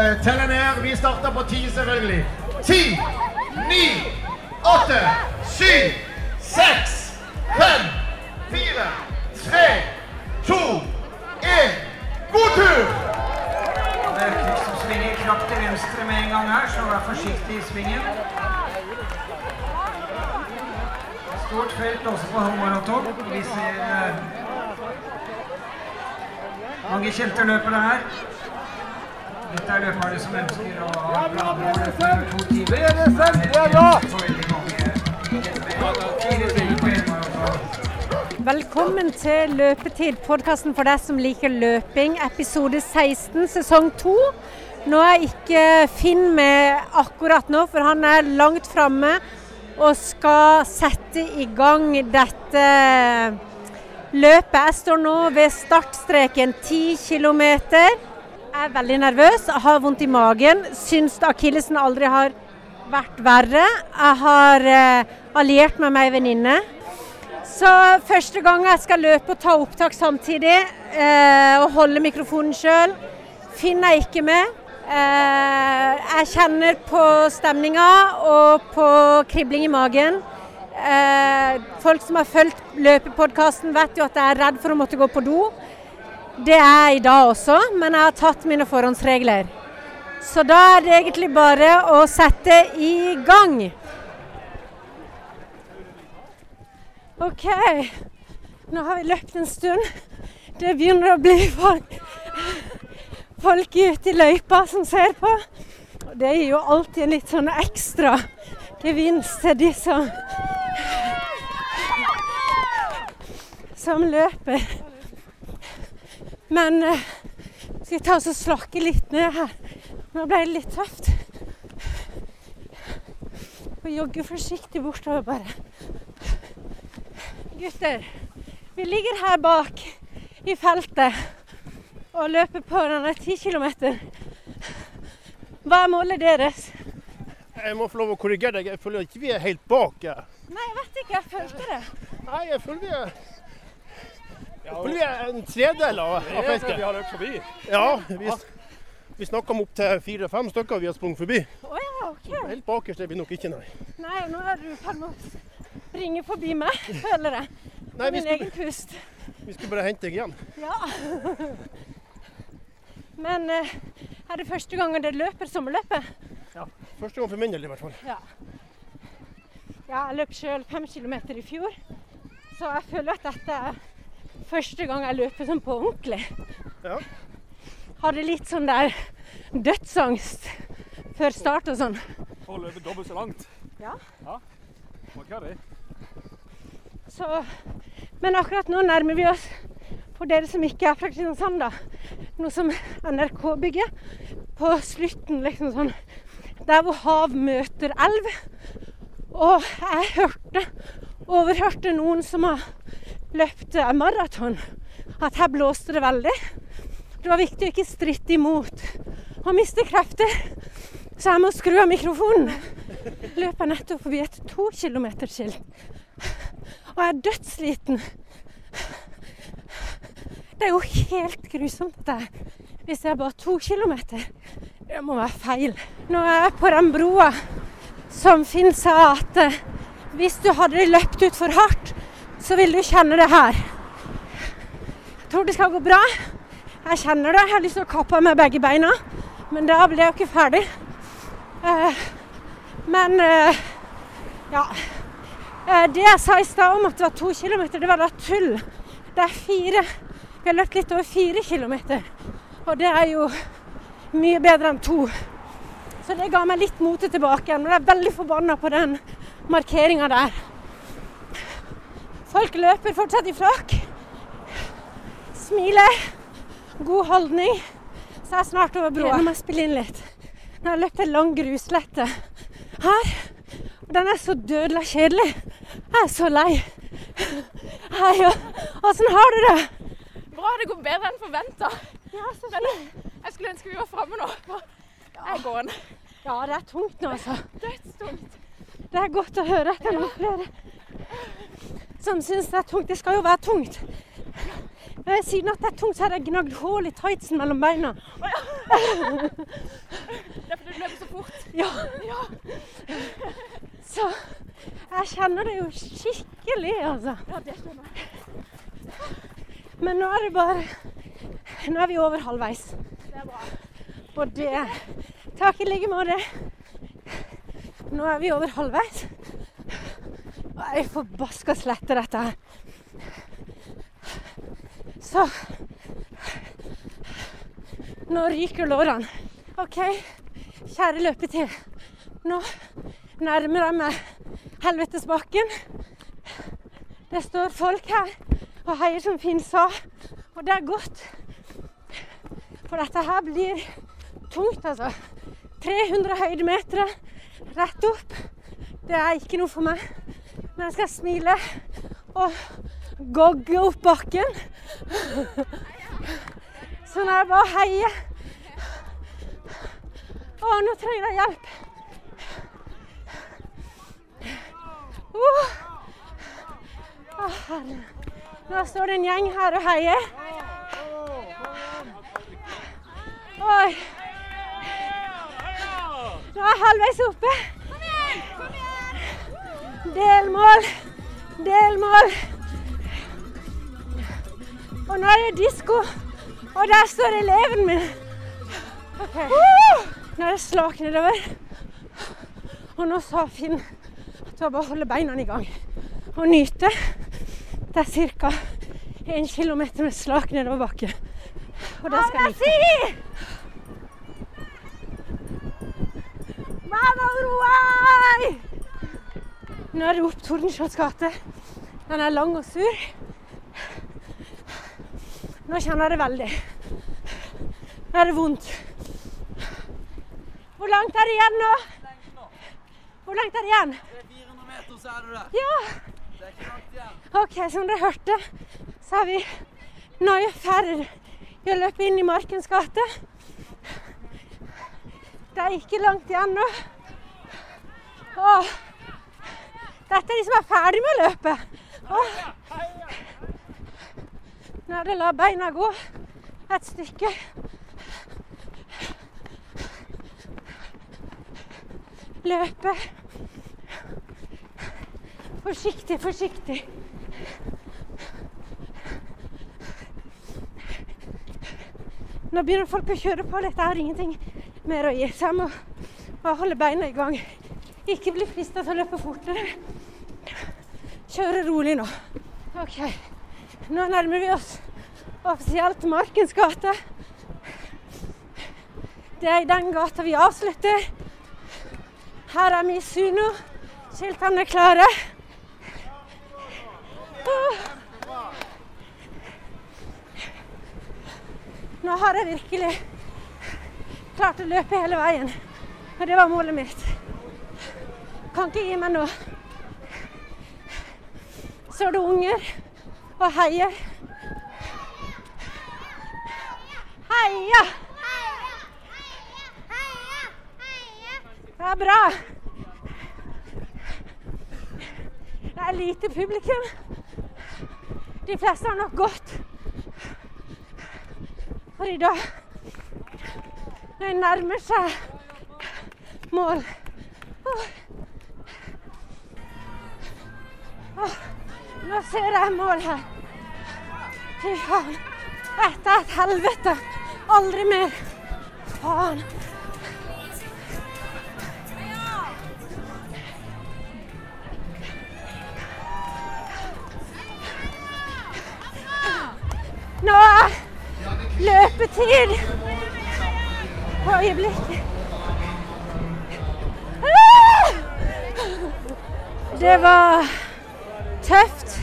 eh, telle ned. Vi starter på ti, selvfølgelig. Ti, ni, åtte, syv, seks, fem, fire, tre, to, én. God tur! Det er Økvik som svinger til venstre med en gang her, så vær forsiktig i svingen. Stort felt også på halvmaraton. Vi ser eh, mange kjente løpere her. Dette er løperne som ønsker å ha om å to timer. Det er en. Velkommen til Løpetid, podkasten for deg som liker løping, episode 16, sesong 2. Nå er ikke Finn med akkurat nå, for han er langt framme og skal sette i gang dette løpet. Jeg står nå ved startstreken 10 km. Jeg er veldig nervøs, jeg har vondt i magen. Syns akillesen aldri har vært verre. Jeg har eh, alliert meg med ei venninne. Så første gang jeg skal løpe og ta opptak samtidig, eh, og holde mikrofonen sjøl, finner jeg ikke med. Eh, jeg kjenner på stemninga og på kribling i magen. Eh, folk som har fulgt løpepodkasten vet jo at jeg er redd for å måtte gå på do. Det er jeg i dag også, men jeg har tatt mine forhåndsregler. Så da er det egentlig bare å sette i gang. OK, nå har vi løpt en stund. Det begynner å bli folk, folk ute i løypa som ser på. Og det gir jo alltid en litt sånn ekstra gevinst til de som som løper. Men eh, skal jeg ta oss og slakke litt ned her. Nå ble det litt tøft. Og jogge forsiktig bortover, bare. Gutter, vi ligger her bak i feltet og løper på denne 10 km. Hva er målet deres? Jeg må få lov å korrigere deg. Jeg føler ikke vi er helt bak. Nei, jeg vet ikke. Jeg følte det. Nei, jeg føler vi er vi er en tredel av, av fisken. Vi har løpt forbi. Ja, vi, vi snakker om opptil fire-fem stykker vi har sprunget forbi. Oh, ja, OK. Helt bakerst er vi nok ikke, nei. Nei, nå er du i ferd med å springe forbi meg, føler jeg. Nei, min skulle, egen pust. vi skulle bare hente deg igjen. Ja. Men eh, er det første gangen dere løper sommerløpet? Ja. Første gang for min del, i hvert fall. Ja. Ja, jeg løp sjøl fem kilometer i fjor, så jeg føler at dette er første gang jeg løper sånn på ordentlig. Ja. Hadde litt sånn der dødsangst før start og sånn. For å løpe dobbelt så langt. Ja. ja. det. Så, men akkurat nå nærmer vi oss, for dere som ikke er fra Kristiansand, da, noe som NRK bygger, på slutten, liksom sånn Der hvor hav møter elv. Og jeg hørte, overhørte noen som har løpt eh, maraton, at her blåste det veldig. Det var viktig å ikke stritte imot og miste krefter. Så jeg må skru av mikrofonen. Løper nettopp forbi et to kilometer-skilt. Og jeg er dødssliten. Det er jo helt grusomt dette. Hvis jeg er bare to kilometer. Det må være feil. Nå er jeg på den broa som Finn sa at eh, hvis du hadde løpt ut for hardt, så vil du kjenne det her. Jeg tror det skal gå bra. Jeg kjenner det. Jeg har lyst til å kappe meg begge beina, men da blir jeg jo ikke ferdig. Eh, men eh, ja. Eh, det jeg sa i stad om at det var to kilometer, det var da tull. Det er fire. Vi har løpt litt over fire kilometer. Og det er jo mye bedre enn to. Så det ga meg litt motet tilbake igjen. Men jeg er veldig forbanna på den markeringa der. Folk løper fortsatt i flokk. Smiler. God holdning. Så jeg er snart over broa. Nå må jeg spille inn litt. Nå har jeg løpt en lang gruslette her. Og den er så dødelig kjedelig. Jeg er så lei. Hei, åssen har du det? Bra, det går bedre enn forventa. Ja, så Men jeg skulle ønske vi var framme nå. Jeg er en Ja, det er tungt nå, altså. dødstungt. Det er godt å høre at det er noen flere som syns det er tungt. Det skal jo være tungt. Eh, Siden at det er tungt, så har jeg gnagd hull i tightsen mellom beina. det er fordi fort. Ja. Så jeg kjenner det jo skikkelig, altså. Ja, det skjønner jeg. Men nå er det bare Nå er vi over halvveis. Det er bra. Og det Takk i like måte. Nå er vi over halvveis. Er forbaska slette dette her. Så Nå ryker lårene. OK, kjære løpetid. Nå nærmer jeg meg helvetesbakken. Det står folk her og heier som Finn sa, og det er godt. For dette her blir tungt, altså. 300 høydemeter rett opp. Det er ikke noe for meg. Men jeg skal smile og gogge opp bakken. Så er det bare å heie. Å, nå trenger jeg hjelp. Uh. Nå står det en gjeng her og heier. Oi. Nå er jeg halvveis oppe. Delmål. Delmål. Og nå er det disko. Og der står eleven min. Ok. Nå er det slak nedover. Og nå sa Finn at det var bare å holde beina i gang og nyte. Det er ca. 1 km med slak nedoverbakke. Og det skal jeg nyte. Roar! Nå er det opp Tordenskiolds gate. Den er lang og sur. Nå kjenner jeg det veldig. Nå er det vondt. Hvor langt er det igjen nå? Hvor langt er det igjen? Det er 400 meter, så er du der. Ja. Det er ikke langt igjen. OK, som dere hørte, så er vi i ferd med å løpe inn i Markens gate. Det er ikke langt igjen nå. Åh. Dette er de som er ferdig med å løpe. Nå er det la beina gå et stykke. Løpe. Forsiktig, forsiktig. Nå begynner folk å kjøre på. Dette har ingenting mer å gi. Så jeg må bare holde beina i gang. Ikke bli frista til å løpe fortere. Kjøre rolig nå. OK. Nå nærmer vi oss offisielt Markens gate. Det er i den gata vi avslutter. Her er Misuno. Skiltene er klare. Nå har jeg virkelig klart å løpe hele veien. Og det var målet mitt. Kan ikke gi meg nå. Så er det unger og heier. Heia! Det er bra. Det er lite publikum. De fleste har nok gått. For i dag Når jeg nærmer seg mål Åh. Åh, Nå ser jeg mål her. Fy faen. Dette er et helvete. Aldri mer. Faen. Nå er løpetid på øyeblikket. Ah! Det var tøft,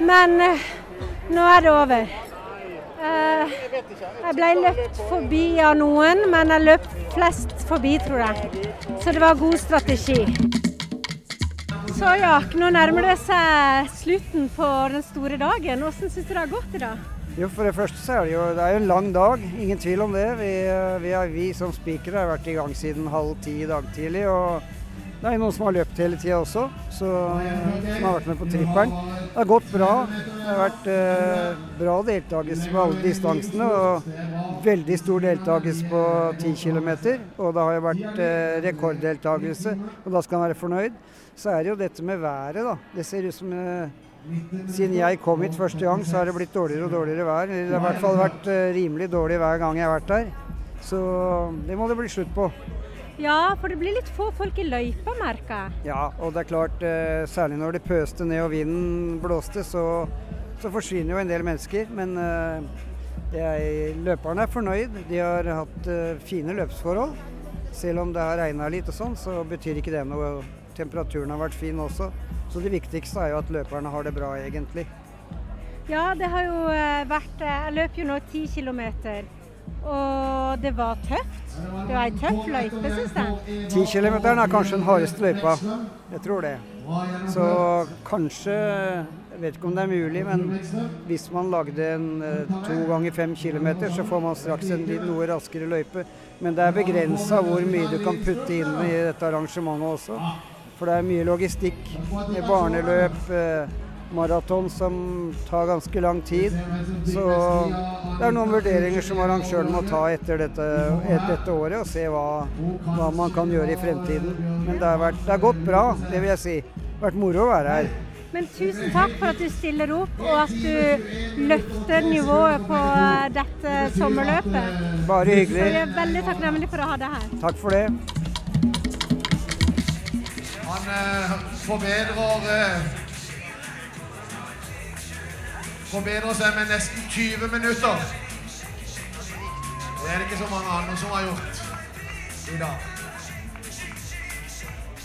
men eh, nå er det over. Eh, jeg ble løpt forbi av noen, men jeg løp flest forbi, tror jeg. Så det var god strategi. Så ja, nå nærmer det seg slutten på den store dagen. Hvordan syns du det har gått i dag? Jo, For det første så er det jo det er en lang dag, ingen tvil om det. Vi, vi, er, vi som spikere har vært i gang siden halv ti i dag tidlig. og Det er noen som har løpt hele tida også, så, som har vært med på trippelen. Det har gått bra. Det har vært eh, bra deltakelse på alle distansene. Og veldig stor deltakelse på 10 km. Og det har jo vært eh, rekorddeltakelse, og da skal man være fornøyd. Så er det jo dette med været, da. Det ser ut som eh, siden jeg kom hit første gang, så har det blitt dårligere og dårligere vær. Det har i hvert fall vært eh, rimelig dårlig hver gang jeg har vært der. Så det må det bli slutt på. Ja, for det blir litt få folk i løypa, merker jeg. Ja, og det er klart, eh, særlig når det pøste ned og vinden blåste, så, så forsvinner jo en del mennesker. Men eh, jeg, løperne er fornøyd. De har hatt eh, fine løpsforhold. Selv om det har regna litt og sånn, så betyr ikke det noe. Temperaturen har vært fin også. Så det viktigste er jo at løperne har det bra, egentlig. Ja, det har jo vært Jeg løp jo nå ti kilometer. Og det var tøft. Det var ei tøff løype, syns jeg. 10 km er kanskje den hardeste løypa. Jeg tror det. Så kanskje Jeg vet ikke om det er mulig, men hvis man lagde en eh, to ganger fem kilometer, så får man straks en noe raskere løype. Men det er begrensa hvor mye du kan putte inn i dette arrangementet også. For det er mye logistikk barneløp, eh, maraton som tar ganske lang tid. Så det er noen vurderinger som arrangøren må ta etter dette, etter dette året, og se hva, hva, man kan gjøre i fremtiden. Men det har, vært, det har gått bra, det vil jeg si. Det har vært moro å være her. Men tusen takk for at du stiller opp, og at du løfter nivået på eh, dette sommerløpet. Bare hyggelig. Så jeg er veldig takknemlig for å ha deg her. Takk for det. Han eh, forbedrer Forbedrer seg med nesten 20 minutter. Det er det ikke så mange andre som har gjort i dag.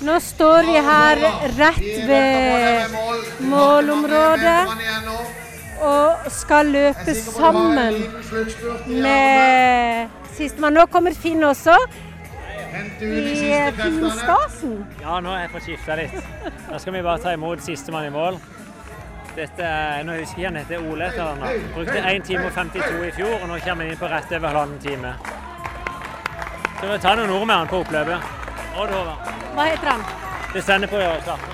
Nå står vi her rett ved målområdet og skal løpe sammen med sistemann. Nå kommer Finn også. I finstasen. Ja, nå har jeg fått skifta litt. Nå skal vi bare ta imot sistemann i mål. Dette er, nå husker jeg han heter Ole etter han. Brukte 1 time og 52 i fjor, og nå kommer han inn på rett over halvannen time. Så vi tar noen ord med han på oppløpet. Odd Håvard. Hva heter han? Det sender på å år.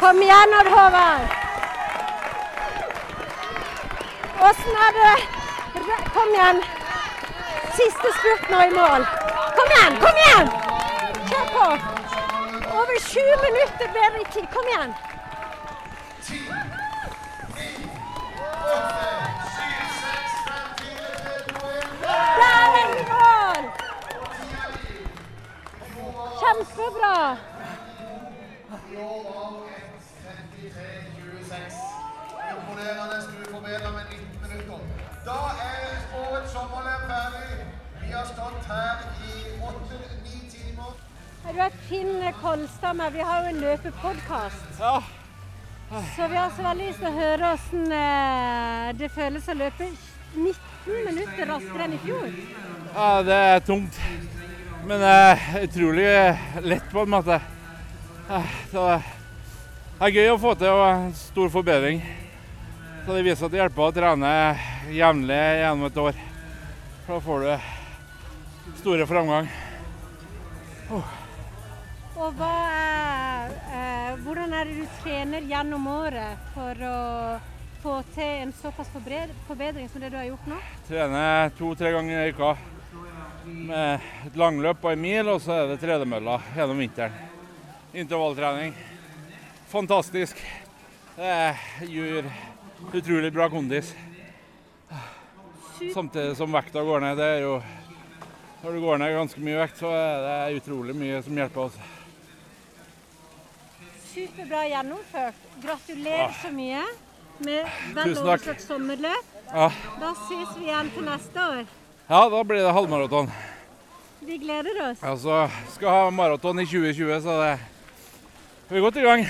Kom igjen, Odd Håvard. Åssen er det Kom igjen. Siste spurt nå i mål. Kom igjen, kom igjen! Kjør på. Over sju minutter bedre i tid. Kom igjen. Kjempebra. Imponerende. Du forbedrer med 19 minutter. Da er årets sommerløp ferdig. Vi har stått her i 8-9 timer. Du er Finn Kolstad med, vi har jo en løpepodkast. Ja. Så vi har så veldig lyst til å høre hvordan eh, det føles å løpe 19 minutter raskere enn i fjor. ja, det er tungt. Men eh, utrolig lett på en måte. Eh, Så det er gøy å få til og en stor forbedring. Så det viser at det hjelper å trene jevnlig gjennom et år. For da får du store framgang. Og hva er, eh, hvordan er det du trener gjennom året for å få til en såpass forbedring som det du har gjort nå? Trener to-tre ganger i uka med et langløp på en mil, og så er det tredemølla gjennom vinteren. Intervalltrening. Fantastisk. Det gjør utrolig bra kondis. Samtidig som vekta går ned. Det er jo Når du går ned ganske mye vekt, så er det utrolig mye som hjelper oss. Superbra gjennomført. Gratulerer så mye med vel overstått sommerløp. Ja. Da ses vi igjen til neste år. Ja, da blir det halvmaraton. Vi gleder oss. Altså, skal ha maraton i 2020, så det vi er godt i gang.